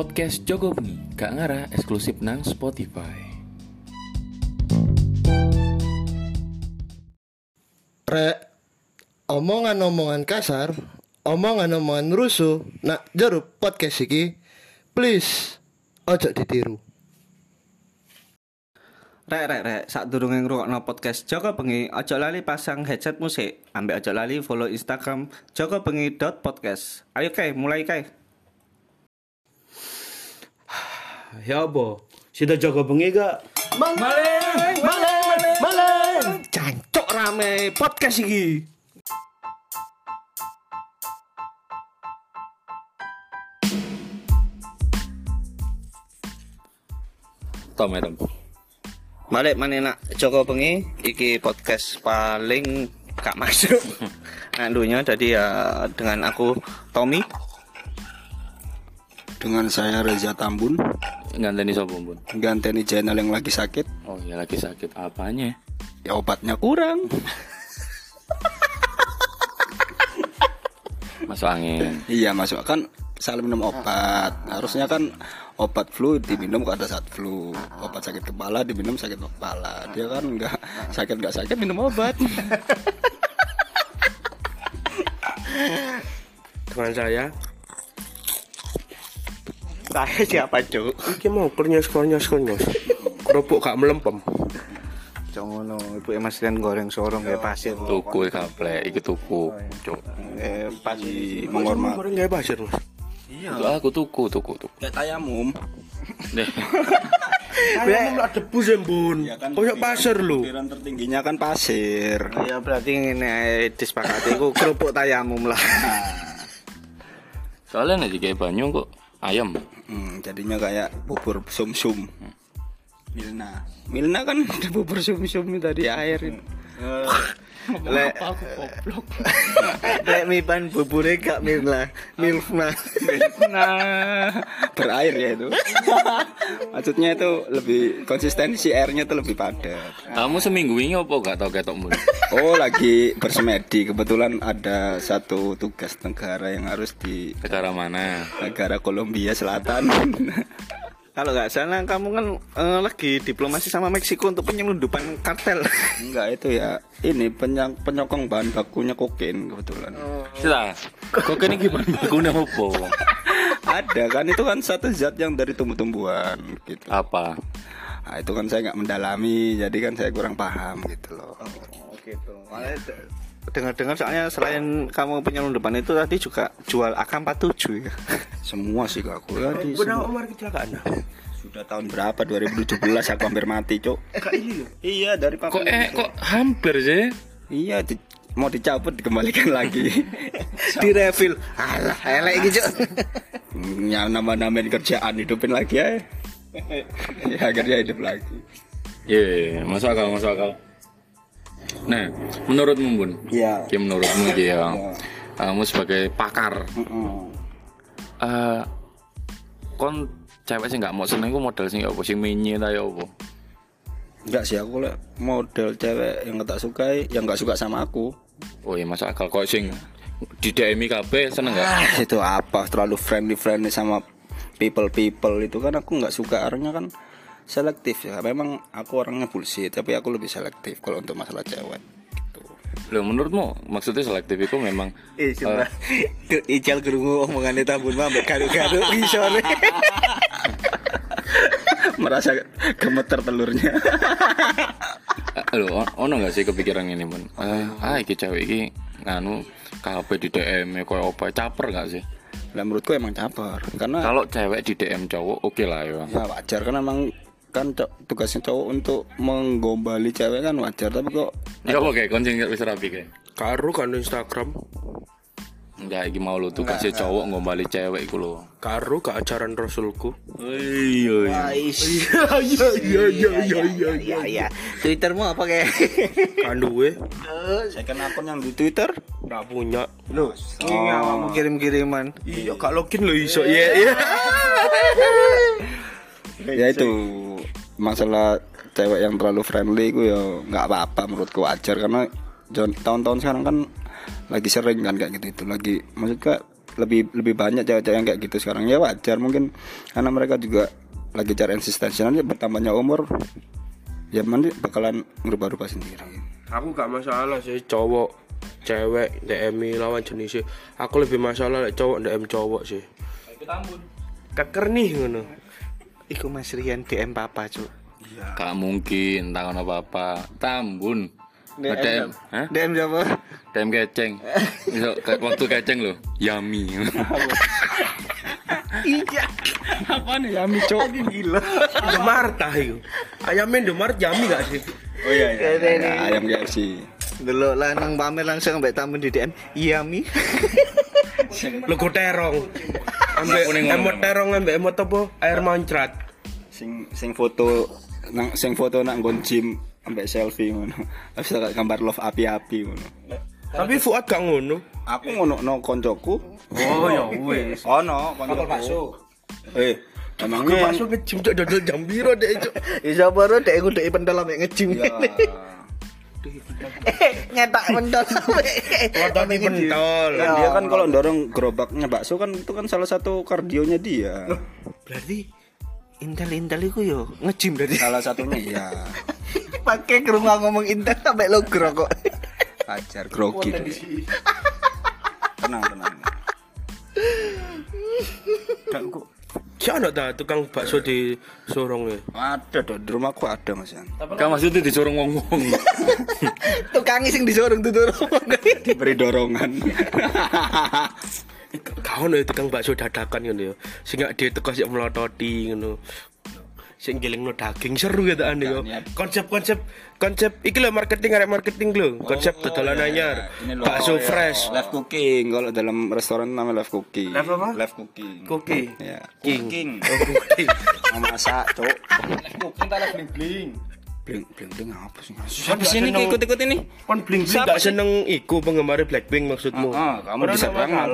podcast Jogo Bengi, gak ngarah eksklusif nang Spotify. Rek, omongan-omongan kasar, omongan-omongan rusuh, nak jeruk podcast iki, please, ojo ditiru. Rek rek rek, sak durunge ngrungokno podcast Joko Bengi, aja lali pasang headset musik. Ambek aja lali follow Instagram jokobengi.podcast. Ayo Kai, mulai Ya apa? Sudah jaga bengi gak? Maleng, maleng, maleng. Cancok rame podcast iki. Tom ya Tom. Balik mana nak Joko Bengi, iki podcast paling gak masuk. Nah, dunia jadi ya dengan aku Tommy. dengan saya Reza Tambun Nganteni sapa Bun? ganteni channel yang lagi sakit. Oh ya lagi sakit apanya? ya obatnya kurang. Masuk angin. iya masuk. Kan salah minum obat. Harusnya kan obat flu diminum kalau ada saat flu. Obat sakit kepala diminum sakit kepala. Dia kan nggak sakit nggak sakit minum obat. Dengan saya Saya siapa cuk? Iki mau kernyos kernyos kernyos Kerupuk gak melempem Jangan ibu emas dan goreng sorong kayak pasir. Tuku kaple, iki tuku. Cuk. Eh, pas di Ngormat menghormat Goreng gak pasir mas iya Itu aku tuku, tuku, tuku. kayak tayamum Deh. Ayam lah debu sembun Koyok pasir lu pikiran tertingginya kan pasir Ya berarti ini disepakati ku kerupuk tayamum lah. Soalnya nih kayak banyu kok ayam. Hmm, jadinya kayak bubur sum-sum. Milna. Milna kan bubur sum-sum dari air Lek Lek mipan bubure gak mirna, milfna. Nah, berair ya itu. Maksudnya itu lebih konsistensi airnya itu lebih padat. Kamu seminggu ini apa gak tau ketok mulu? Oh, lagi bersemedi. Kebetulan ada satu tugas negara yang harus di Negara mana? negara Kolombia Selatan. Kalau nggak salah kamu kan eh, lagi diplomasi sama Meksiko untuk penyelundupan kartel. Enggak itu ya. Ini penyang, penyokong bahan bakunya kokain kebetulan. Sudah. Kok ini gimana? Aku apa? Ada kan itu kan satu zat yang dari tumbuh-tumbuhan gitu. Apa? Nah, itu kan saya nggak mendalami, jadi kan saya kurang paham gitu loh. Oh gitu. Malah dengar-dengar soalnya selain kamu penyelundupan itu tadi juga jual AK47 ya. Semua sih kak aku ya, di Benar semua. Omar kecelakaan nah? Sudah tahun berapa? 2017 aku hampir mati, Cuk. Iya, dari Kok papan. eh kok hampir sih? Iya, di- mau dicabut dikembalikan lagi. Di refill. Alah, elek gitu. ya nama-namain kerjaan hidupin lagi ya. ya akhirnya hidup lagi. Iya, masuk akal, masuk akal. Nah, menurutmu Bun? Iya. Ya menurutmu ya. Kamu sebagai pakar, Mm-mm. eh kon cewek sih nggak mau seneng ku model sih apa sih menye ta ya apa? Enggak sih aku lek model cewek yang tak sukai, yang nggak suka sama aku. Oh iya masuk akal kok sing di DM kabeh seneng nggak? Ah, itu apa terlalu friendly friendly sama people people itu kan aku nggak suka orangnya kan selektif ya memang aku orangnya bullshit tapi aku lebih selektif kalau untuk masalah cewek gitu. Loh menurutmu maksudnya selektif itu memang Eh, coba. Ijal kerungu omongannya tabun mah garu-garu isore. merasa gemeter telurnya eh, lho ono nggak sih kepikiran ini Bun? Eh, ah iki cewek iki nganu kabeh di DM koyo apa caper nggak sih? nah menurutku emang caper karena Kalau cewek di DM cowok oke lah ya. ya wajar kan emang kan tugasnya cowok untuk menggombali cewek kan wajar tapi kok Ya apa kayak koncing wis rapi kayak. Karo kan Instagram. Enggak iki mau lu tugasnya cowok ngombali cewek iku lho. Karo ke ajaran Rasulku. Iya iya. Iya iya iya iya iya Ya ya. Twittermu apa kayak? Kanduwe second akun yang di Twitter? Gak punya. Lu, iya, kamu kirim-kiriman. Iya gak login lo iso. Iya iya ya itu masalah cewek yang terlalu friendly itu ya nggak apa-apa menurutku wajar karena tahun-tahun sekarang kan lagi sering kan kayak gitu itu lagi maksudnya lebih lebih banyak cewek-cewek yang kayak gitu sekarang ya wajar mungkin karena mereka juga lagi cari eksistensi nanti bertambahnya umur ya nanti bakalan berubah-ubah sendiri Aku gak masalah sih cowok cewek DM lawan jenisnya. Aku lebih masalah lek cowok DM cowok sih. Keker nih ngono. Iku Mas Rian DM papa, Cuk. Gak mungkin takon apa-apa. Tambun. DM. DM, Hah? DM siapa? DM keceng. Kayak waktu keceng lo, yummy. Iya. Apa nih Yami, Cuk? Gila. Indomaret ah itu. Ayamnya Indomaret jami gak sih? oh iya iya, iya, ayam KFC Dulu lanang pamer langsung ambek tamu di DM. Iya, Mi. Logo terong. Ambek emot terong ambek emot apa? Air mancrat. sing sing foto nang sing foto nang nggon gym ambek selfie ngono habis gambar love api-api ngono Tapi Fuad gak ngono. aku ngono no koncoku Oh ya wes. ono koncoku eh Aku emangnya bakso ngejim cok dodol jam biro deh cok. Isa baru dek ambek ngejim. ya, Nyetak pentol. Potong pentol. kan dia kan kalau dorong gerobaknya bakso kan itu kan salah satu kardionya dia Berarti intel-intel iku yo ngejim berarti. salah satunya ya Pakai ke rumah ngomong intel sampai lo kok. ajar grogi tenang tenang Si anak ta tukang bakso di Sorong ya. ada dong di rumahku ada mas Yan Kan maksudnya disuruh ngomong. Tukang sing disorong tutur. diberi dorongan Kau nih tukang bakso dadakan ngono ya. Sing gak dia teko sik melototi ngono. Sing gelingno daging seru gitu ane yo. Konsep-konsep konsep iki lho marketing arek marketing lho. Konsep dodolan anyar. Ini loh, Bakso oh, ya. fresh. Live cooking kalau dalam restoran namanya live cooking. Live apa? Live cooking. Cooking. Ya. King. Cooking. Oh, cooking. Masak, Cuk. Live cooking tak live bling bling. Bling bling apa sih? Habis ini ikut-ikut ini. Kon bling bling gak seneng iku penggemar Blackpink maksudmu. Ah, kamu Orang bisa banget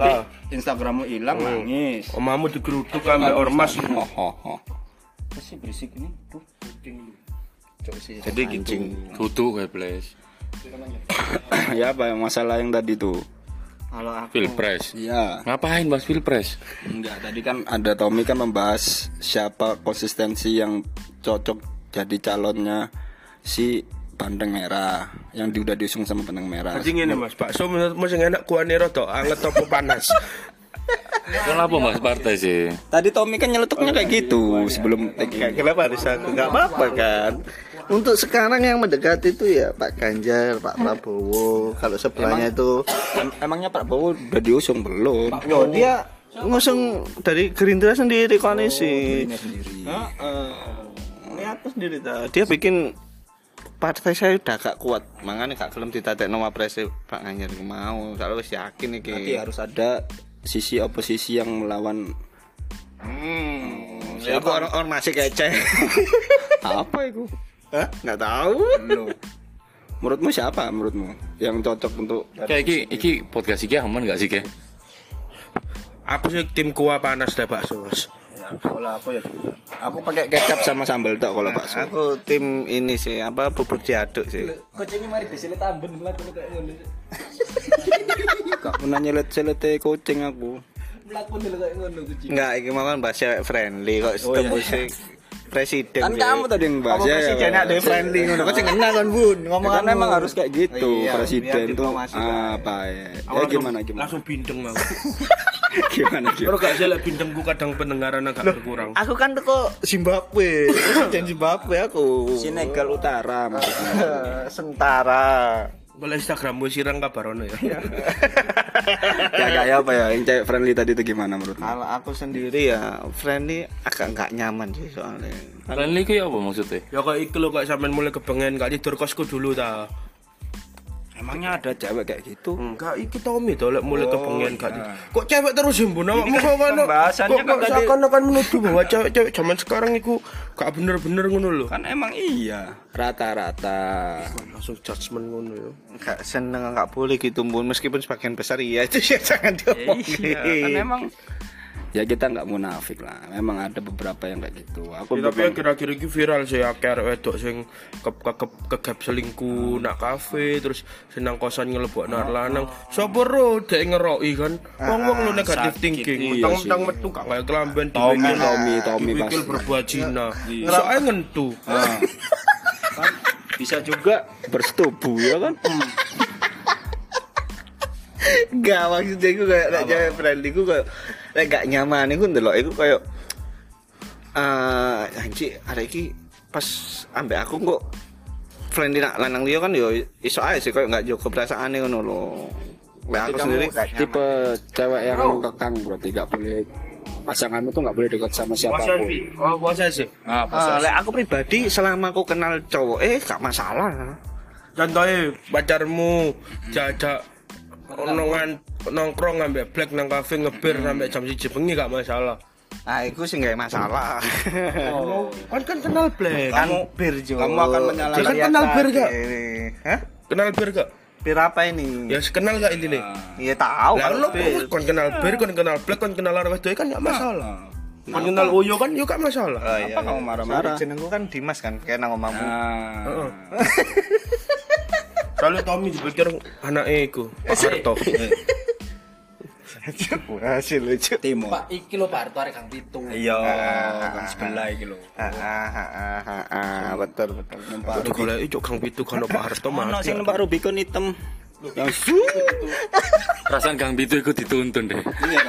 Instagrammu hilang nangis. Omamu digeruduk ambek ormas. Oh, oh, oh. Apa sih berisik ini? Tuh. Jadi gitu. Kutu kayak place. ya apa masalah yang tadi tuh? Kalau aku Pilpres. Iya. Ngapain bahas pilpres? Enggak, tadi kan ada Tommy kan membahas siapa konsistensi yang cocok jadi calonnya si Bandeng Merah yang di, udah diusung sama Bandeng Merah. Jadi ngene Mas, bakso menurutmu sing enak kuane rada anget apa panas? Kenapa bahas partai sih? Tadi Tommy kan nyeletuknya kayak gitu sebelum Kenapa harus aku? Gak apa-apa kan. Untuk sekarang yang mendekati itu ya Pak Ganjar, Pak Prabowo. Kalau sebelahnya itu Em- Emangnya Pak Prabowo udah diusung belum? Yo, dia ngusung dari Gerindra sendiri koalisi. sendiri. Heeh. Ini aku sendiri ta. Dia bikin partai saya udah gak kuat. Makanya gak gelem ditatek nama presiden Pak Ganjar iku mau. Kalau wis yakin iki. Nanti harus ada sisi oposisi yang melawan Hmm. Ya kok orang orang masih kece. apa itu? Hah? Nggak tahu. Loh. Menurutmu siapa menurutmu yang cocok untuk Kayak iki iki podcast iki aman gak sih, Ke? Aku sih tim kuah panas deh bakso Mas. Ya, kalau aku ya aku pakai kecap sama sambal tok kalau bakso. Aku tim ini sih apa bubur diaduk sih. Gak pernah nyelet selete kucing aku. Enggak, ini mau kan bahas cewek friendly kok tembus sih presiden. Kan kamu tadi yang bahas ya, presiden ya. ada friendly ngono. Kok sing enak kan, Bun? Ngomong kan memang harus kayak gitu Iya, presiden tuh diplomasi, Pak. apa ya? Ya gimana gimana? Langsung bindeng aku. Gimana Kalau gimana? gak jelek bindengku kadang pendengaran agak berkurang. Aku kan teko Zimbabwe, presiden Zimbabwe aku. Senegal Utara maksudnya. Sentara. Boleh Instagrammu sirang kabar ono ya. ya kayak apa ya? Yang cewek friendly tadi itu gimana menurutmu? Kalau aku sendiri ya friendly agak nggak nyaman sih soalnya. Friendly ku ya apa maksudnya? Ya kok iki lho kok sampean mulai kepengen gak tidur kosku dulu ta. Emangnya ada cewek kayak gitu? Enggak, iki Tommy to lek mulai kepengen gak tidur. Kok cewek terus ya mbun awakmu kok kan pembahasannya kok kan kok tadi- seakan-akan menuduh bahwa cewek-cewek zaman sekarang iku gak bener-bener ngono lho. Kan emang iya rata-rata. Langsung judgement ngono ya. Nggak seneng nggak boleh gitu bun meskipun sebagian besar iya itu ya jangan diomongin. Iya, kan emang ya kita nggak munafik lah. Memang ada beberapa yang kayak gitu. Aku Ya, tapi memang- akhir-akhir ini viral sih arek wedok sing ke ke ke kegap selingkuh nak kafe terus senang kosan ngelebok nar lanang. Sapa ro dek ngeroki kan? Wong-wong lu negatif thinking. Iya mentang-mentang metu gak kayak kelamben Tommy, Tommy, Tommy pasti. berbuat Cina soalnya ngentu. Ah. Kan bisa juga bersetubuh ya kan? Enggak maksudnya iku kayak cewek friendly ku kayak nek gak nyaman iku ndelok iku kayak eh anjir arek iki pas ambek aku kok friendly nak lanang liya kan yo iso ae sih kayak gak jaga perasaane ngono lho. Lek aku sendiri gak tipe cewek yang kekang berarti nggak boleh pasanganmu tuh nggak boleh dekat sama siapa pun. Oh puasa sih ah, Ah, lek aku pribadi selama aku kenal cowok eh gak masalah. contohnya pacarmu jajak nongan nongkrong ambek black nang kafe ngebir sampai jam 1 bengi gak masalah Ah, iku sih gak masalah. kan kan kenal black kan bir Jo. kamu akan menyalahkan- Kan kenal bir gak? Hah? kenal bir gak Bir apa ini? ya kenal gak ini nih Iya tahu Lah lo kon kenal bir, kon kenal black, kon kenal arwah wedok kan gak masalah. Kon kenal Uyo kan yo gak masalah. Oh, iya, Apa kamu marah-marah? Jenengku kan Dimas kan, kayak nang omamu. Ah. Kalau Tommy dipikir anaknya iku, Pak Harto. Hasil lucu. Timo Pak iki lho Pak Harto arek Kang Pitu. iya kan sebelah iki lho Ah, ah, ah, ah, ah, betul betul. Aduh golek ijo Kang Pitu kan Pak Harto ono mati. sing numpak Rubicon hitam yang Perasaan Kang Pitu iku dituntun deh.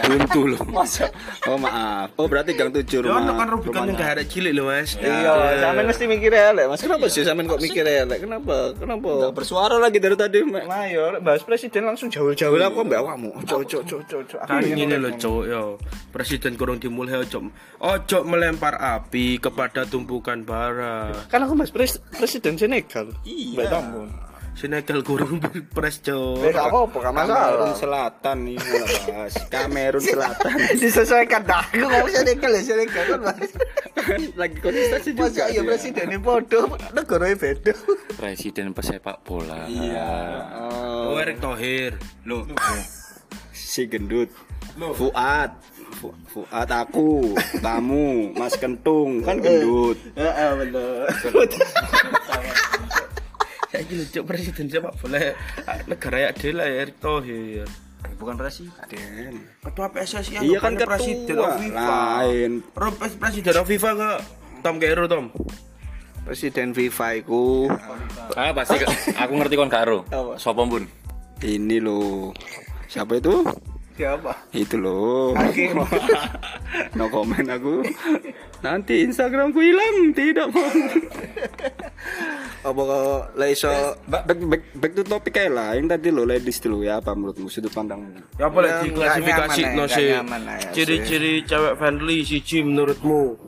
Buntu lho. masa oh maaf oh berarti gang tujuh Yo rumah ono kan Rubicon yang gak ada cilik lho Mas. Iya, sampean mesti mikir elek. Mas kenapa sih sampean kok mikir elek? Kenapa? Kenapa? Nggak bersuara lagi dari tadi Mek. Nah, yo bahas presiden langsung jauh-jauh lah kok mbak ojo ojo ojo. ojo. Aku Kan ini loh cowok yo Presiden kurang dimulai ojo Ojo melempar api kepada tumpukan bara Kan aku bahas pres presiden Senegal. Iya. Mbak Tambun. Senegal kurang pres Eh, cowok gak apa-apa, masalah. Kamerun Selatan nih bahas Kamerun Selatan Disesuaikan dah. Aku ngomong Senegal ya Senegal kan Mas. lagi kontestasi juga Masa iya dia. presidennya podo, negaranya beda. Presiden pesepak bola. iya Oh Erick Thohir lo si gendut Fuad Fu- Fuad aku kamu Mas Kentung kan gendut Heeh, bener. Saya gila cok presiden sepak bola negara ya dia lah Erick Thohir. Bukan presiden. Ketua PSSI iya kan bukannya presiden of ketua FIFA? lain. Pres- presiden of FIFA ke Tom Kero Tom? Presiden FIFA iku. Ah pasti aku ngerti kon karo. Sopo pun. ini loh siapa itu siapa? itu loh. No comment aku. Nanti Instagramku hilang. Tidak mau. Apa kok lek iso back, back, back, back to topik kayak lah. Yang tadi lo ladies dulu ya apa menurutmu? Sudut pandangmu Ya boleh Yang diklasifikasi no sih. ya, Ciri-ciri cewek friendly siji menurutmu.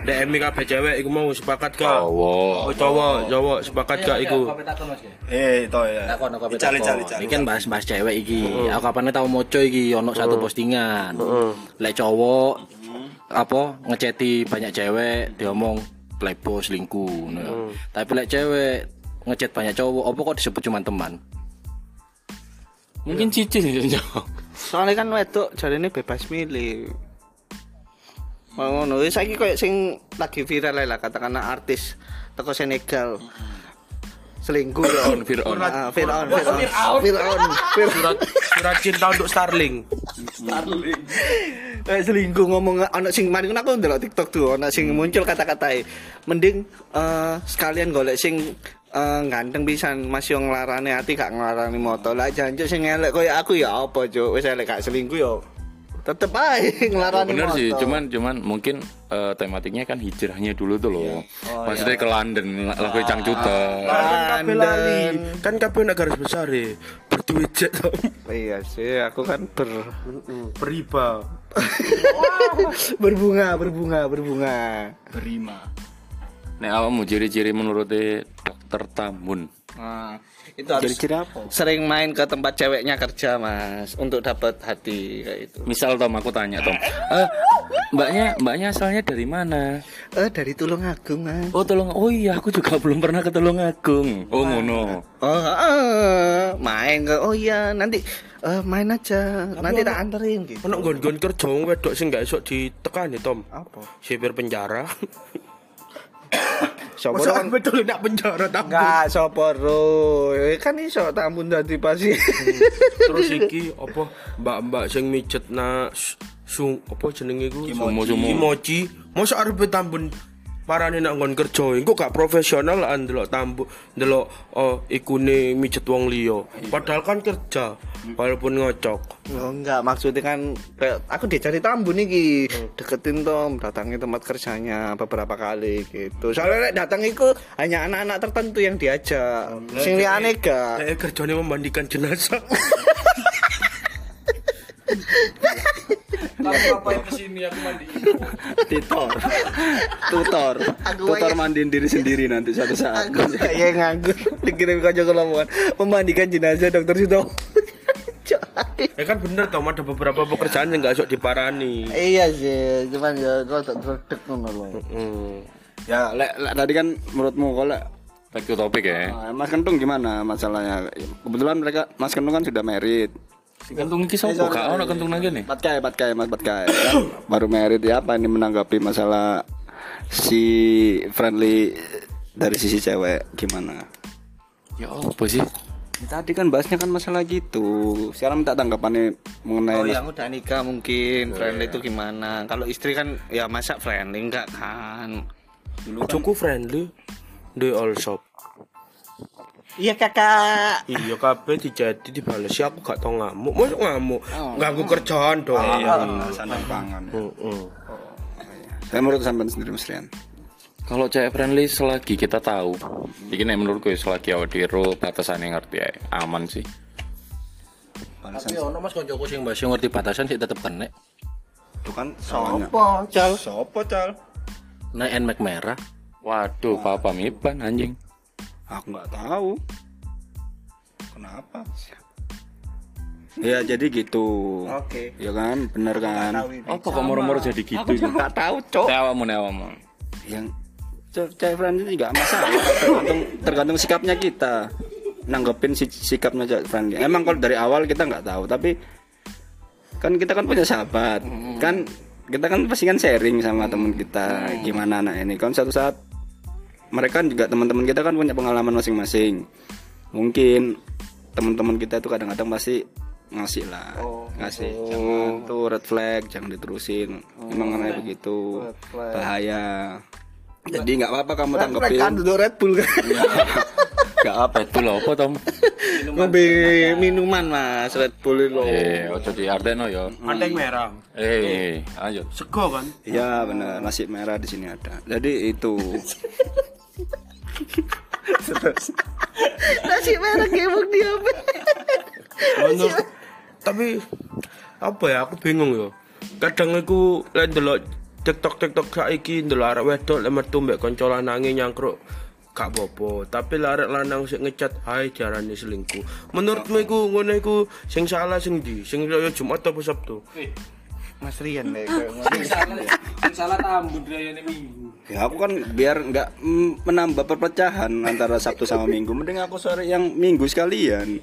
DM kabeh cewek iku mau sepakat gak? Cowok. Oh cowok, cowok sepakat gak iku? eh itu ya Takon aku Cari, cari, cari. Iki kan bahas-bahas cewek iki. Aku kapan tau moco iki ono satu postingan. Lek cowok apa ngeceti banyak cewek diomong playboy selingkuh. Nah. Tapi lek cewek ngechat banyak cowok, apa kok disebut cuma teman? Mungkin cicil ya soalnya kan wedok jarine bebas milih. Mau ngono, wis saiki koyo sing lagi viral lah katakanlah artis teko Senegal. Selingkuh yo. Fir'aun. Ah, Fir'aun, Fir'aun. Fir'aun. Surat surat cinta untuk Starling. Kayak selingkuh ngomong anak sing mari aku ndelok TikTok tuh anak sing muncul kata-kata mending eh, sekalian golek sing eh, ganteng pisan masih yang nglarane hati gak nglarani motor lah jancuk sing elek koyo aku ya apa cuk wis elek gak selingkuh yo tetep ae nglarani Bener motor sih, cuman cuman mungkin eh, tematiknya kan hijrahnya dulu tuh loh. Maksudnya ke London, lagu cangcuta. Kan kabeh lali. London. Kan kabeh nak garis besar ya. Berduit jet iya sih aku kan ber Beriba. berbunga berbunga berbunga berima Nek awakmu ciri-ciri menurut dokter Tambun. Nah, Itu harus Ciri-ciri apa? sering main ke tempat ceweknya kerja, Mas, untuk dapat hati kayak itu. Misal Tom aku tanya Tom, eh, mbaknya mbaknya asalnya dari mana? Eh, dari Tulungagung, Mas. Oh tolong, oh iya aku juga belum pernah ke Tulungagung. Oh ngono. Oh, eh, main ke oh iya nanti eh, main aja nanti tak anterin gitu. Ono gon-gon kerja wong wedok sing gak esok ditekani, Tom. Apa? Sipir penjara. Sopo dong? betul nak penjara tapi. Enggak, sopo ro. Kan iso tamun dadi pasti. Terus iki apa mbak-mbak sing mijet na sung apa jenenge iku? Sumo-sumo. Kimochi. Masa arepe tambun parane nak nggon kerja engko gak profesional lah ndelok tambu ndelok oh ikune mijet wong liya. Padahal kan kerja walaupun ngocok. Oh, enggak, maksudnya kan kayak aku dicari tambun iki. Deketin Tom, datangi tempat kerjanya beberapa kali gitu. Soalnya nek datang iku hanya anak-anak tertentu yang diajak. Sing liyane gak. Kerjanya memandikan jenazah. Titor. Tutor. Tutor mandiin diri sendiri nanti suatu saat. Aku kayak nganggur dikirim ke Joko Lamongan memandikan jenazah dokter Suto. ya kan bener Tom ada beberapa pekerjaan yang gak esok diparani. iya sih, cuman ya ngono lho. Hmm. Ya, lek, lek tadi kan menurutmu kalau Back to topic ya. Ah, Mas Kentung gimana masalahnya? Kebetulan mereka Mas Kentung kan sudah married. Si kentung iki sopo? Gak ono kentung nang kene. Patkai, patkai, Mas Patkai. Kan baru married ya apa ini menanggapi masalah si friendly dari sisi cewek gimana? Ya apa sih? Tadi kan bahasnya kan masalah gitu. Sekarang minta tanggapannya mengenai Oh yang udah nikah mungkin friendly itu gimana? Kalau istri kan ya masa friendly enggak kan? Cukup friendly di all shop. Iya kakak. Iya kabeh dijadi dibalesi aku gak tau ngamuk. Mosok ngamuk. Ganggu kerjaan dong. sandang pangan. Heeh. Saya menurut sampean sendiri Mas Rian. Kalau cewek friendly selagi kita tahu, iki nek menurutku ya selagi awake dhewe ro batasane ngerti ya, aman sih. Tapi ono Mas koncoku sing mbak ngerti batasan sih tetep kena. Itu kan soalnya. Apa? Cal. Sopo cal? Naik NMAX merah. Waduh, papa miban anjing. Aku nggak tahu. Kenapa? Ya jadi gitu. Oke. Ya kan, bener kan? Apa kok moro-moro jadi gitu? Enggak tahu, Cok. Tawamu. Yang ce- cewek friendly juga masalah. tergantung, tergantung sikapnya kita. Nanggepin si, sikapnya cewek friendly. Emang kalau dari awal kita nggak tahu, tapi kan kita kan punya sahabat. Kan kita kan pasti kan sharing sama teman kita gimana anak ini. Kan satu saat mereka juga teman-teman kita kan punya pengalaman masing-masing. Mungkin teman-teman kita itu kadang-kadang pasti ngasih lah ngasih jangan tuh red flag jangan diterusin emang kayak begitu bahaya jadi nggak apa-apa kamu Kan tanggepin duduk Red Bull kan. nggak apa Itu lho apa, Tom? Ngombe minuman Mas, Red Bull lo. Eh, ojo di Ardeno ya. Ada yang merah. Eh, ayo. Sego kan? ya benar nasi merah di sini ada jadi itu Nasi merah kebuk dia. Menurut tapi apa ya aku bingung yo. Kadang aku lek ndelok TikTok TikTok saiki ndelok arek wedok lek metu mbek kanca lanange nyangkruk gak apa tapi larek lanang sing ngecat hai jarane selingkuh. Menurutmu iku ngono iku sing salah sing ndi? Sing Jumat apa Sabtu Mas Rian deh. ya aku kan biar nggak menambah perpecahan antara Sabtu sama Minggu. Mending aku sore yang Minggu sekalian.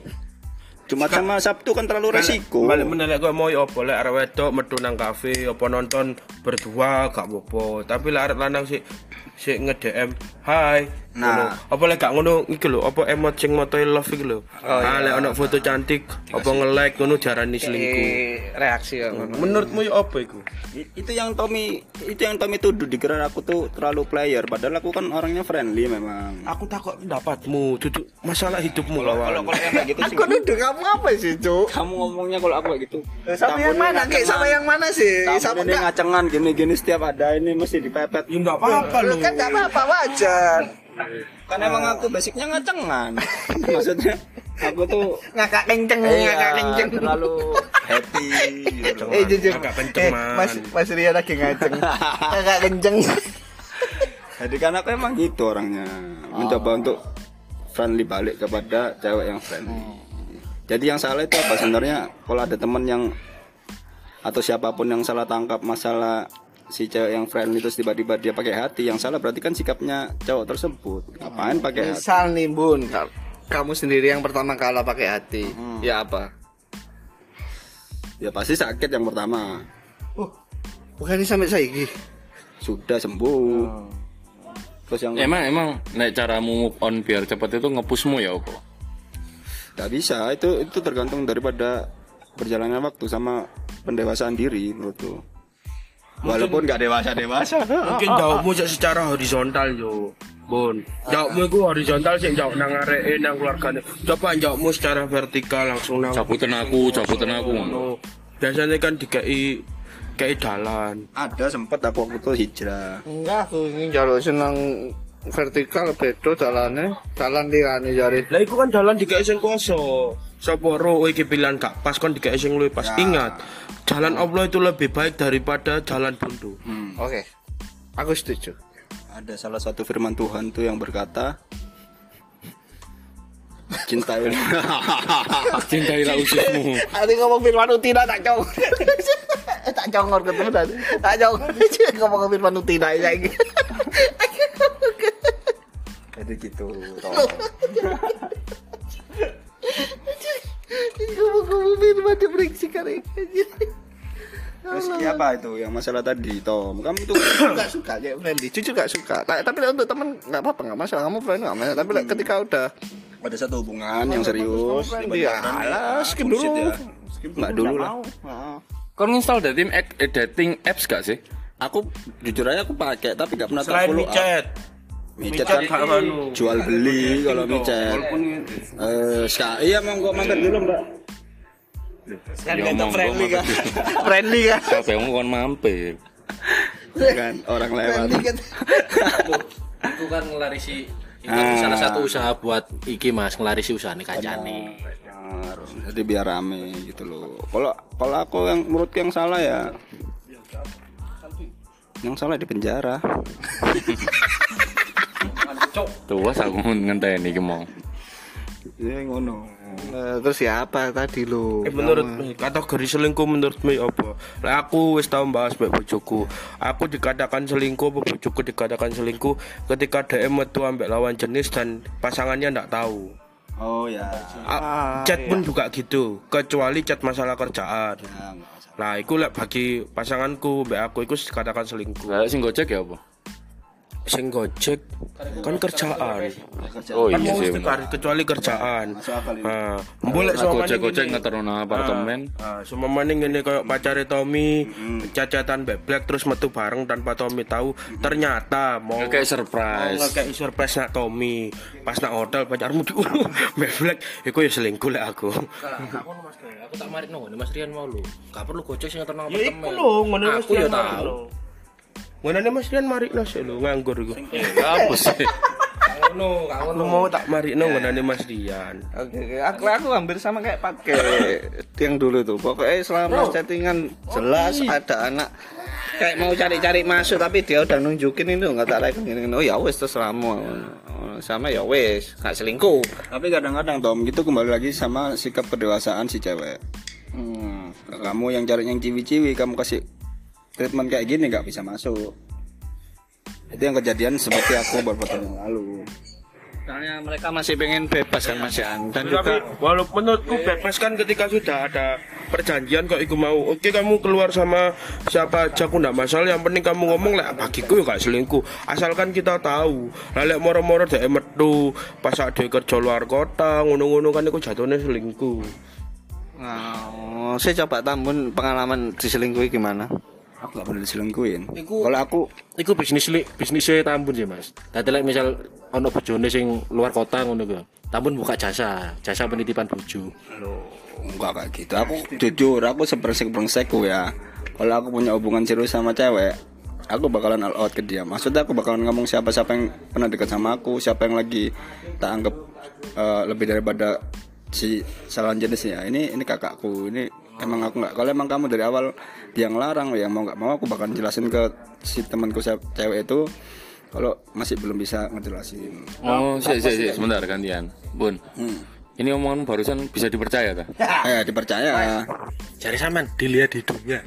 Jumat sama Sabtu kan terlalu resiko. balik menelek kok mau apa? Lek arek wedok metu nang kafe apa nonton berdua gak apa tapi lek arek lanang sik sik nge-DM hai. Nah. Apa lek gak ngono iki lho apa emot sing motoe love iki lho? Ah lek ono foto cantik apa nge-like ngono jarani selingkuh. Eh, reaksi ya. ngono. menurutmu ya apa iku? I- itu yang Tommy itu yang Tommy tuduh dikira aku tuh terlalu player. Padahal aku kan orangnya friendly memang. Aku takut pendapatmu duduk masalah hidupmu lawan. kayak gitu Aku nuduh kamu apa sih, Cuk? kamu ngomongnya kalau aku kayak gitu. Sama yang mana? Kayak sama yang mana sih? Sama ini ngacengan gini-gini setiap ada ini mesti dipepet. Ya enggak apa-apa Lu lho. kan enggak apa-apa wajar. Kan emang aku basicnya ngacengan maksudnya aku tuh Ngakak kenceng, iya, ngakak kenceng. terlalu happy gitu. Eh jujur, Agak kenceng, eh. Mas Mas Rian lagi ngaceng. Ngakak kenceng. jadi kan aku emang gitu orangnya mencoba untuk friendly balik kepada cewek yang friendly jadi yang salah itu apa sebenarnya kalau ada teman yang atau siapa pun yang salah tangkap masalah si cewek yang friendly terus tiba-tiba dia pakai hati yang salah berarti kan sikapnya cowok tersebut. Ngapain pakai hati? Misal nih bun, ka- kamu sendiri yang pertama kalah pakai hati, ya apa? ya pasti sakit yang pertama. Bukan sampai saiki. sudah sembuh. Terus yang Emang emang nek caramu move on biar cepat itu ngepusmu ya kok. nggak bisa itu itu tergantung daripada berjalannya waktu sama pendewasaan diri menurutku walaupun nggak dewasa dewasa Mungkin jauhmu secara horizontal yo. Bon, jauhmu itu horizontal sih jauh nang areke nang keluargane. Coba jauhmu secara vertikal langsung nang Cabutan aku, cabutan aku. Biasanya kan dikai kayak jalan. ada sempet aku waktu itu hijrah Enggak, aku ini jalur senang vertikal bedo jalannya, jalan lirane jari. Lah iku kan jalan dikai sing kuasa. Sapa ro iki pilihan gak pas kon dikai sing luwih pas. Ingat, jalan Allah itu lebih baik daripada jalan buntu. Oke. Aku setuju. ada salah satu firman Tuhan tuh yang berkata cintai Cintailah ususmu. Nanti ngomong firman Utina tak cong. tak congor ketemu tadi. Tak congor. ngomong firman Utina ya iki. jadi gitu Ngomong firman dia berengsik kali. terus apa itu yang masalah tadi Tom kamu tuh Gak suka ya friendly, jujur gak suka. Nah, tapi untuk teman nggak apa-apa nggak masalah. Kamu friendly nggak masalah. Tapi like, ketika udah ada satu hubungan yang serius friendly, ya alah, skip dulu. Ya. nggak dulu lah Kau install dating app- eh, dating apps gak sih? aku jujur aja aku pakai tapi nggak pernah Selain follow micet. kan jual beli kalau micet eh sekali iya mau gua mampir dulu mbak Kan Ya, kita omong, friendly kan. friendly kan. Siapa yang mau kon mampir? kan orang lewat Friendly kan. Itu kan ngelarisi itu Ah. salah satu usaha buat iki Mas, ngelarisi usaha nih. Benar. jadi biar rame gitu loh kalau kalau aku yang menurutku yang salah ya yang salah di penjara Tuh, was aku ngenteni iki mau. ya ngono Eh, terus ya apa tadi lu? Eh, menurut kategori selingkuh menurutmu apa? Lah aku wis tau bahas mbek bojoku. Aku dikatakan selingkuh, bojoku dikatakan selingkuh ketika DM metu ambek lawan jenis dan pasangannya ndak tahu. oh ya A- chat pun juga gitu, kecuali chat masalah kerjaan. Ya. Nah, itu lah bagi pasanganku, mbak aku itu dikatakan selingkuh. Lah sing gojek ya apa? Sing gojek kan kerjaan. Oh Kan iya mau sih. kar- kecuali kerjaan. Nah, boleh Nah, sama gojek-gojek ngeterno apartemen. Ah, semua maning ini kayak pacare Tommy, cacatan Black terus metu bareng tanpa Tommy tahu. Ternyata mau Kayak surprise. mau kayak surprise nak Tommy. Pas nak hotel pacarmu di Mbak Black, iku ya selingkuh lah aku. Aku Mas aku tak marik nang Mas Rian mau lu. Gak perlu gojek sing ngeterno Ya iku lho, ngono Mas Aku ya tahu. Marikno. Ngono Mas Rian marikno sih lho, nganggur iku. Apa sih? Ngono, Lu mau tak marikno ngono Mas Rian. Oke, oke. Aku, aku hampir sama kayak pakai yang dulu tuh. Pokoknya selama chattingan jelas ada anak kayak mau cari-cari masuk tapi dia udah nunjukin itu nggak tak like gini oh ya wes terus selama sama ya wes nggak selingkuh Tapi kadang-kadang Tom gitu kembali lagi sama sikap kedewasaan si cewek. Hmm, kamu yang cari yang ciwi-ciwi, kamu kasih treatment kayak gini nggak bisa masuk. Itu yang kejadian seperti aku beberapa tahun yang lalu. soalnya mereka masih pengen bebas kan Mas Yan dan Tapi juga walaupun menurutku bebas kan ketika sudah ada perjanjian kok iku mau oke kamu keluar sama siapa aja aku ndak masalah yang penting kamu ngomong lah bagiku ya gak selingkuh asalkan kita tahu lalek moro-moro dek metu pas ada kerja luar kota ngono-ngono kan iku jatuhnya selingkuh Nah, saya coba tambun pengalaman diselingkuhi gimana Aku gak pernah diselingkuhin. Kalau aku Iku bisnis li, bisnisnya tambun sih mas. Tadi like misal ono bojone sing luar kota ngono ku. Tambun buka jasa, jasa penitipan bojo. enggak kayak gitu. Aku jujur, aku sebersek brengsekku ya. Kalau aku punya hubungan serius sama cewek, aku bakalan all out ke dia. Maksudnya aku bakalan ngomong siapa-siapa yang pernah dekat sama aku, siapa yang lagi tak anggap eh, lebih daripada si salah jenis ya. Ini ini kakakku, ini emang aku nggak. Kalau emang kamu dari awal dia ngelarang, ya mau nggak mau aku bakalan jelasin ke si temanku cewek itu Kalau masih belum bisa ngejelasin. Oh, sih, sih, sih, sebentar gantian. Bun. Ini omongan barusan bisa dipercaya ta? Eh, dipercaya. Cari sampean dilihat hidungnya.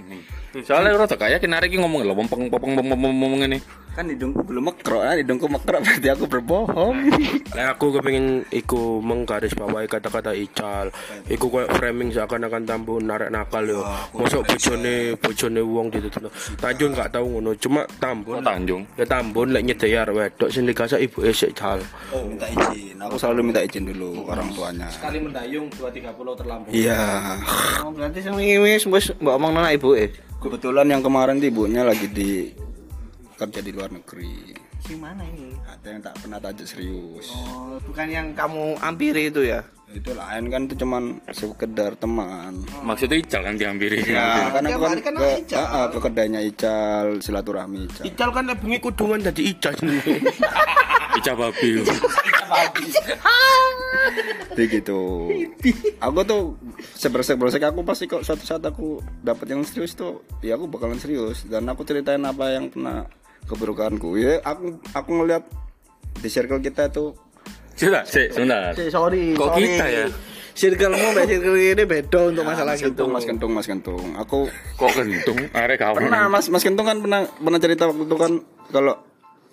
Soalnya rada kayak kinari iki ngomong lho pempeng pempeng pempeng ngene. Kan hidungku belum mekrok, kan hidungku mekrok berarti aku berbohong. Lah aku kepengin iku menggaris bawahi kata-kata ical. Iku koyo framing seakan-akan tambu narik nakal yo. Mosok bojone bojone wong ditutup. Tanjung gak tau ngono, cuma tambun. Oh, Tanjung. Ya tambun lek arek wedok sing dikasa ibu esek cal. Oh, minta izin. Aku selalu minta izin dulu orang tuanya. Sekali mendayung 230 terlampau. Iya. Oh, berarti sing wingi wis mbok omong nang ibuke. Kebetulan yang kemarin tuh ibunya lagi di kerja di luar negeri. Sing mana ini? Ada yang tak pernah tajak serius. Oh, bukan yang kamu ampiri itu ya? Itu lain kan itu cuman sekedar teman. Maksudnya Ical kan dihampiri. Ya, kan aku tiap kan kan ke, Ical. ah, ke kedainya Ical, silaturahmi Ical. Ical kan bengi kudungan dadi ical. Ical babi. Jadi gitu. Aku tuh sebersek-bersek aku pasti kok suatu saat aku dapat yang serius tuh, ya aku bakalan serius dan aku ceritain apa yang pernah keburukanku. Ya aku aku ngeliat di circle kita tuh Sudah, sih, sebentar. sorry. Kok sorry. kita ya? Circlemu mbak circle ini beda untuk masalah Mas gitu. Kentung, Mas Kentung, Mas Kentung. Aku Kok kentung? Arek kawan. pernah Mas Mas Kentung kan pernah pernah cerita waktu itu kan kalau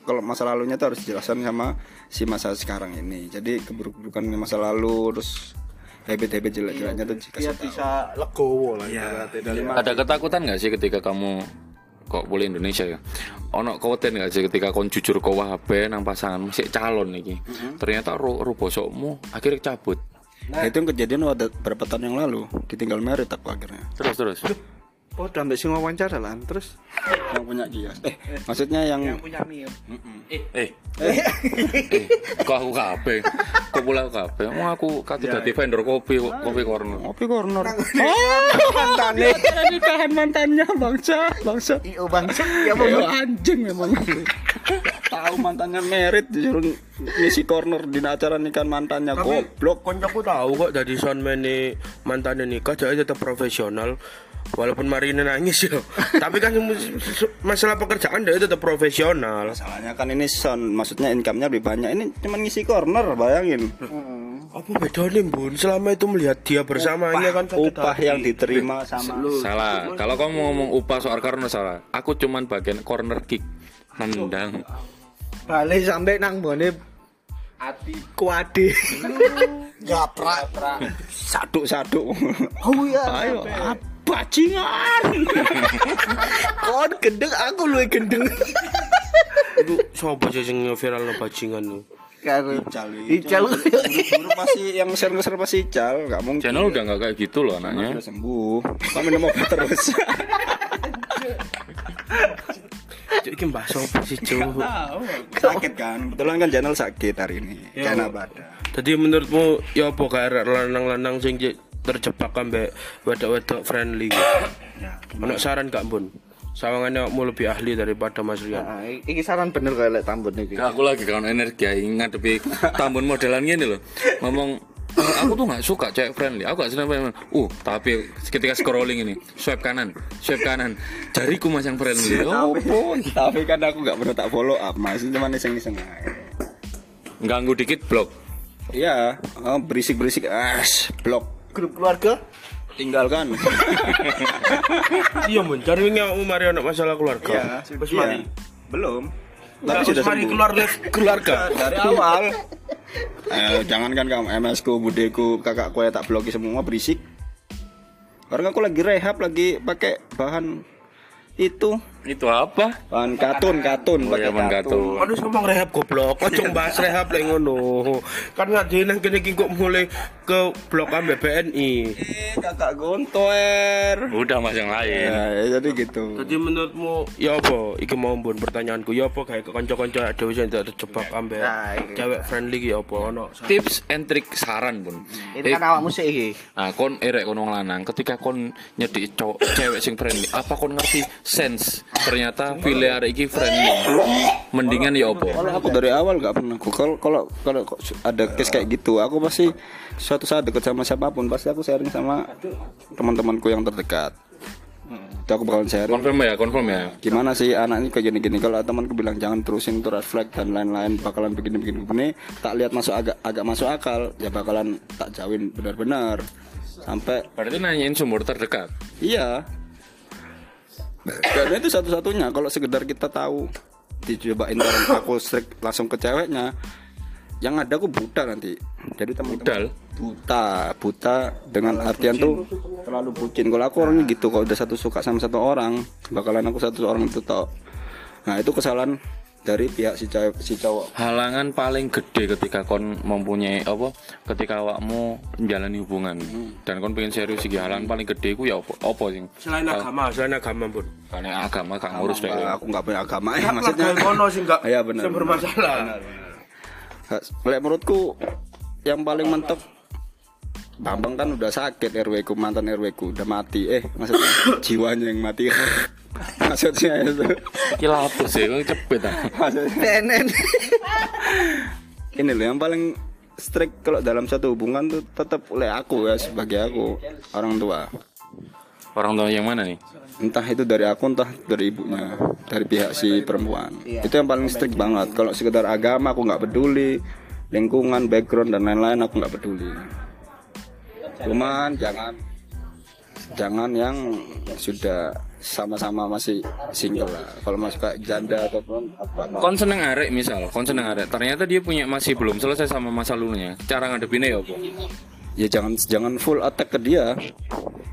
kalau masa lalunya tuh harus dijelaskan sama si masa sekarang ini. Jadi keburuk-keburukan masa lalu terus habit-habit jelek-jeleknya tuh dikasih Biar tahu. bisa legowo lah dari Ada ketakutan nggak sih ketika kamu kok boleh Indonesia ya? Ono khawatir nggak sih ketika kon jujur ke HP nang pasangan masih calon nih? Ternyata ru, ru bosokmu akhirnya cabut. Nah, itu yang kejadian ada berapa tahun yang lalu ditinggal merit aku akhirnya. Terus terus. Oh, udah ambek sing wawancara lah. Terus Yang punya Kias. Eh, maksudnya yang punya Mio. Eh, eh, kok aku kape? Kok pula aku kape? Mau aku kaki dadi vendor kopi kopi corner. Kopi corner. Mantane. nikahan mantannya bangsa, bangsa. Iyo bangsa. Ya Ya anjing memang. Tahu mantannya merit disuruh ngisi corner di acara nikahan mantannya goblok. Koncoku tahu kok dari soundman mantannya nikah jadi tetap profesional. Walaupun Marina nangis ya, tapi kan masalah pekerjaan dia tetap profesional. Masalahnya kan ini sound, maksudnya income-nya lebih banyak. Ini cuma ngisi corner, bayangin. Apa bedanya bun? Selama itu melihat dia bersamanya kan Upah hati. yang diterima sama Salah. Kalau kamu ngomong upah soal corner salah. Aku cuman bagian corner kick. Nendang. balik sampai nang bone ati kuade. Gaprak. saduk-saduk. Oh iya. Ayo, bajingan. Kon gendeng aku luwe gendeng. Iku sapa sih sing viral no bajingan nih? Karo Ical, Ical. Pasti yang share-share pasti Ical, nggak mungkin. Channel udah nggak kayak gitu loh anaknya. Udah sembuh. Kok minum obat terus? Cuk iki mbah sapa sih cuk? sakit kan? Kebetulan kan channel sakit hari ini. Karena badan. Jadi menurutmu ya apa kayak lanang-lanang sing j- terjebak ambek wedok-wedok friendly gitu? Ono saran gak bun? Sawangannya mau lebih ahli daripada Mas Rian. Nah, iki saran bener kayak lek tambun iki. Aku lagi kan energi ya, ngadepi tambun modelan gini loh. Ngomong "Eh, aku tuh nggak suka cewek friendly. Aku gak senang friendly. Uh, tapi ketika scrolling ini, swipe kanan, swipe kanan, jariku mas yang friendly. Oh, pun tapi kan aku nggak pernah tak follow up mas cuma iseng-iseng aja. ganggu dikit blok. iya oh, berisik-berisik as blok Grup keluarga? Tinggalkan. Iya bun, cari wingi aku mari ono masalah keluarga. Wis mari. belum. Tapi sudah mari sembuh. keluar keluarga. dari awal. Eh, jangan kan kamu MS ku budeku kakakku ya tak bloki semua berisik. Karena aku lagi rehab lagi pakai bahan itu Itu apa? bahan katun katun Oh ya, pakai Bang Aduh ngomong rehab goblok, kok cuma bahas rehab lek ngono. Kan nggak di nang kene iki kok mulai ke blok BNI. Eh, kakak gontoer Udah mas yang lain. ya, jadi gitu Jadi menurutmu ya apa? Iki mau bun pertanyaanku ya apa kayak kanca-kanca dhewe sing tak terjebak ambek Nah, iki. cewek friendly ki ya apa ono? Tips and trick saran pun. Ini kan awakmu sih iki. Nah, kon erek kon lanang, ketika kon nyedik cowok cewek sing friendly, apa kon ngerti sense? Ternyata pilih arek iki friendly. Mendingan ya apa? Kalau aku dari awal nggak pernah. Aku Kalau kalau kalau ada case kayak gitu, aku pasti suatu saat dekat sama siapa pun, pasti aku sharing sama teman-temanku yang terdekat. itu aku bakalan share Confirm ya, confirm ya. gimana sih anak ini kayak gini-gini kalau temanku bilang jangan terusin itu red flag dan lain-lain bakalan begini-begini begini tak lihat masuk agak agak masuk akal ya bakalan tak jauhin benar-benar sampai Berarti nanyain sumber terdekat. iya karena itu satu-satunya. Kalau sekedar kita tahu dicobain bareng aku strict langsung ke ceweknya yang ada aku buta nanti. Jadi teman Budal. buta buta dengan artian tuh terlalu bucin. Kalau aku orangnya gitu kalau udah satu suka sama satu orang bakalan aku satu orang itu tau nah itu kesalahan dari pihak si cewek si cowok Halangan paling gede ketika kon mempunyai apa? Ketika awakmu menjalani hubungan dan kon pengen serius iki halangan paling gede ku ya apa? Apa sing? Selain agama, selain agama pun. Karena agama gak ngurus deh. Enggak, aku nggak punya agama ya maksudnya kono sih enggak Iya, benar. sing bermasalah. Lek menurutku yang paling mentok Bambang kan udah sakit RW ku mantan RW ku udah mati eh maksudnya jiwanya yang mati maksudnya itu. Apa sih? Kok cepet ah. PNN ini loh yang paling strict kalau dalam satu hubungan tuh tetap oleh aku ya sebagai aku orang tua. Orang tua yang mana nih? entah itu dari aku entah dari ibunya dari pihak si perempuan. Itu yang paling strict banget. Kalau sekedar agama aku nggak peduli. Lingkungan background dan lain-lain aku nggak peduli. Cuman jangan jangan yang sudah sama-sama masih single lah kalau masih kayak janda ataupun apa Kon seneng arek misal, kon seneng arek. Ternyata dia punya masih belum selesai sama masa lalunya. Cara ngadepinnya ya apa? ya jangan jangan full attack ke dia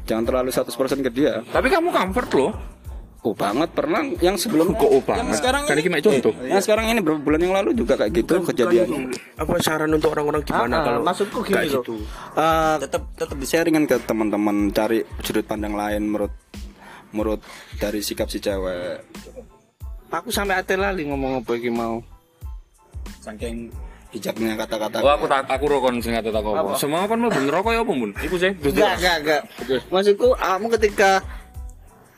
jangan terlalu 100% ke dia Tapi kamu comfort loh. oh banget pernah yang sebelum Kok oh banget? sekarang Kan ini- iki mek contoh. yang sekarang ini beberapa bulan yang lalu juga kayak gitu kejadian Apa saran untuk orang-orang gimana Ah, kalau maksudku gini kayak loh. gitu? Eh, tetap tetap di sharingan ke teman-teman cari sudut pandang lain menurut menurut dari sikap si cewek. Aku sampai ate lali ngomong apa iki mau. Saking hijabnya kata-kata Oh aku tak aku rokon sing tak apa. Semua kon mau bener rokok ya apa, Bun? Iku sih. enggak enggak enggak. Maksudku kamu ketika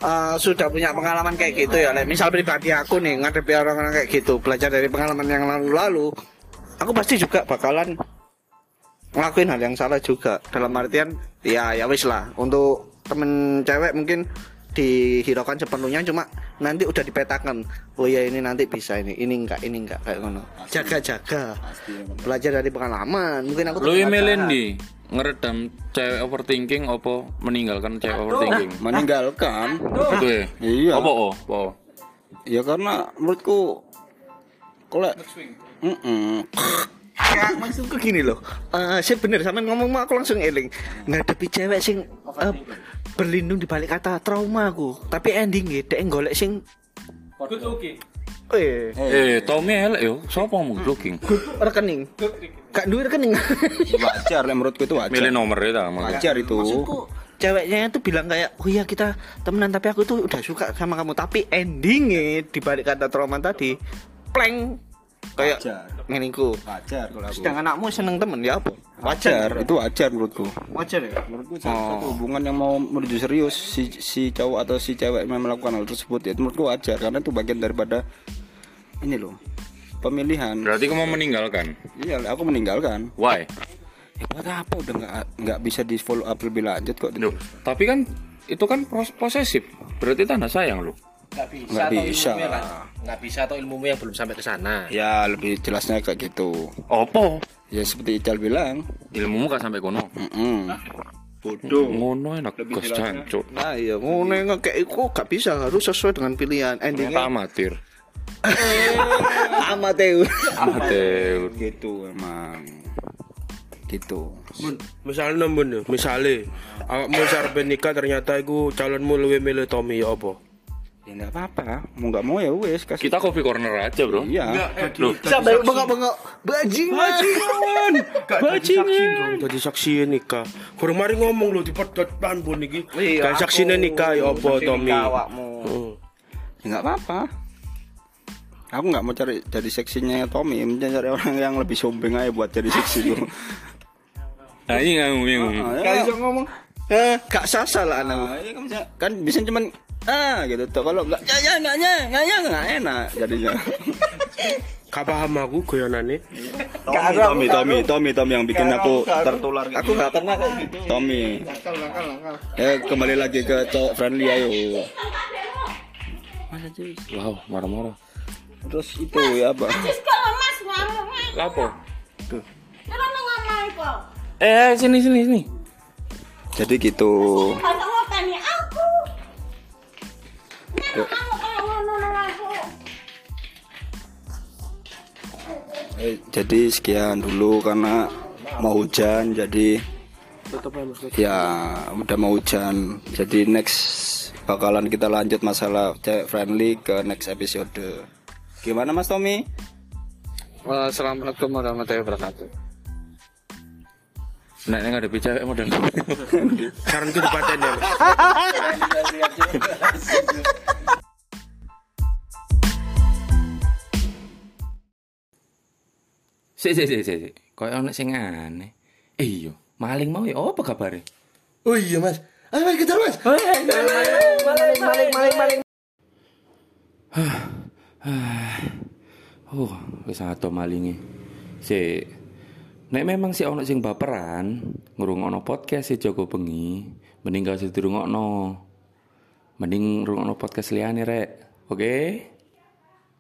eh, sudah punya pengalaman kayak gitu ya like, misal pribadi aku nih ngadepi orang-orang kayak gitu belajar dari pengalaman yang lalu-lalu aku pasti juga bakalan ngelakuin hal yang salah juga. Dalam artian ya ya wis lah. Untuk temen cewek mungkin dihiraukan sepenuhnya cuma nanti udah dipetakan oh ya ini nanti bisa ini ini enggak ini enggak kayak ngono jaga jaga belajar dari pengalaman mungkin aku Lu tetap emailin di ngeredam cewek overthinking apa meninggalkan cewek overthinking? meninggalkan Itu ya. Iya. Apa oh? Apa? ya karena menurutku kalau Mm-mm. Ya, maksudku gini loh. Eh, saya bener sampe ngomong mau aku langsung eling. Ngadepi cewek sing eh, berlindung di balik kata trauma aku. Tapi endingnya dia golek sing Eh, Eh, Tommy elek yo. Sopo ngomong looking? rekening. Gak duit rekening. wajar lah menurutku itu wajar Milih nomor ya wajar itu Maksudku ceweknya itu bilang kayak, "Oh iya kita temenan tapi aku tuh udah suka sama kamu." Tapi endingnya di balik kata trauma tadi, pleng kayak Wajar. ngeniku. wajar kalau aku Sedang anakmu seneng temen ya apa? wajar itu wajar menurutku Wajar ya? menurutku satu hubungan yang mau menuju serius si si cowok atau si cewek yang melakukan hal tersebut ya itu menurutku wajar karena itu bagian daripada ini loh pemilihan Berarti kamu meninggalkan. iya aku meninggalkan Why? ya buat apa udah nggak nggak bisa di follow up lebih lanjut kok Loh, tapi kan itu kan pros- posesif. Berarti tanda sayang lu. Nggak bisa. Nggak atau bisa. ilmunya kan? Nggak bisa atau ilmumu yang belum sampai ke sana. ya lebih jelasnya kayak gitu Apa? ya seperti Ical bilang Ilmumu kan sampai kono. Mm-mm. Bodoh. Ngono enak gas cancuk. Nah iya, ngono yang kayak iku gak bisa harus sesuai dengan pilihan. Ternyata Endingnya amatir. amateur. Amatir. gitu emang gitu misalnya bun, ya, misalnya awakmu sarpe nikah ternyata iku calonmu luwe milih Tommy ya apa? Ya nggak apa-apa mau nggak mau ya wes kasih Kita coffee corner aja, Bro. iya Loh, Sampai bengok-bengok bajingan. Bajingan. Jadi saksi nikah. Kurang mari ngomong lu di depan bun iki. Iya, Kan saksi nikah ya apa Tommy? Heeh. ya nggak apa-apa aku nggak mau cari jadi seksinya Tommy mencari orang yang lebih sombeng aja buat jadi seksi gue nah ini nggak bingung. Gak bisa ngomong. Eh, gak sasa lah anak. Nah, iya kan bisa kan bisa cuman ah gitu tuh kalau nggak ya ya nggak ya nggak ya nggak enak jadinya Gak paham aku guyonane. Tommy, Tommy, Tommy, Tommy, Tommy yang bikin aku tertular. Aku nggak pernah kayak gitu. Tommy. Eh kembali lagi ke cowok friendly ayo. Wow, marah-marah. Terus itu ya apa? Kalau mas Lapo? ngomong kok, Eh, sini sini sini. Jadi gitu. Jadi sekian dulu karena mau hujan jadi ya udah mau hujan jadi next bakalan kita lanjut masalah cewek friendly ke next episode gimana mas Tommy Assalamualaikum warahmatullahi wabarakatuh. Nek nek ada cewek model. Saran ku dipaten ya. Sik sik sik sik. Kayak ono sing aneh. Eh iya, maling mau ya apa kabare? Oh iya mas. Ayo mas kejar mas. Oh, wis ato malinge. Sik. Nek memang si ono sing baperan, ngrungokno podcast si Joko Bengi, mending gak usah dirungokno. Mending ngrungokno podcast liyane rek. Oke?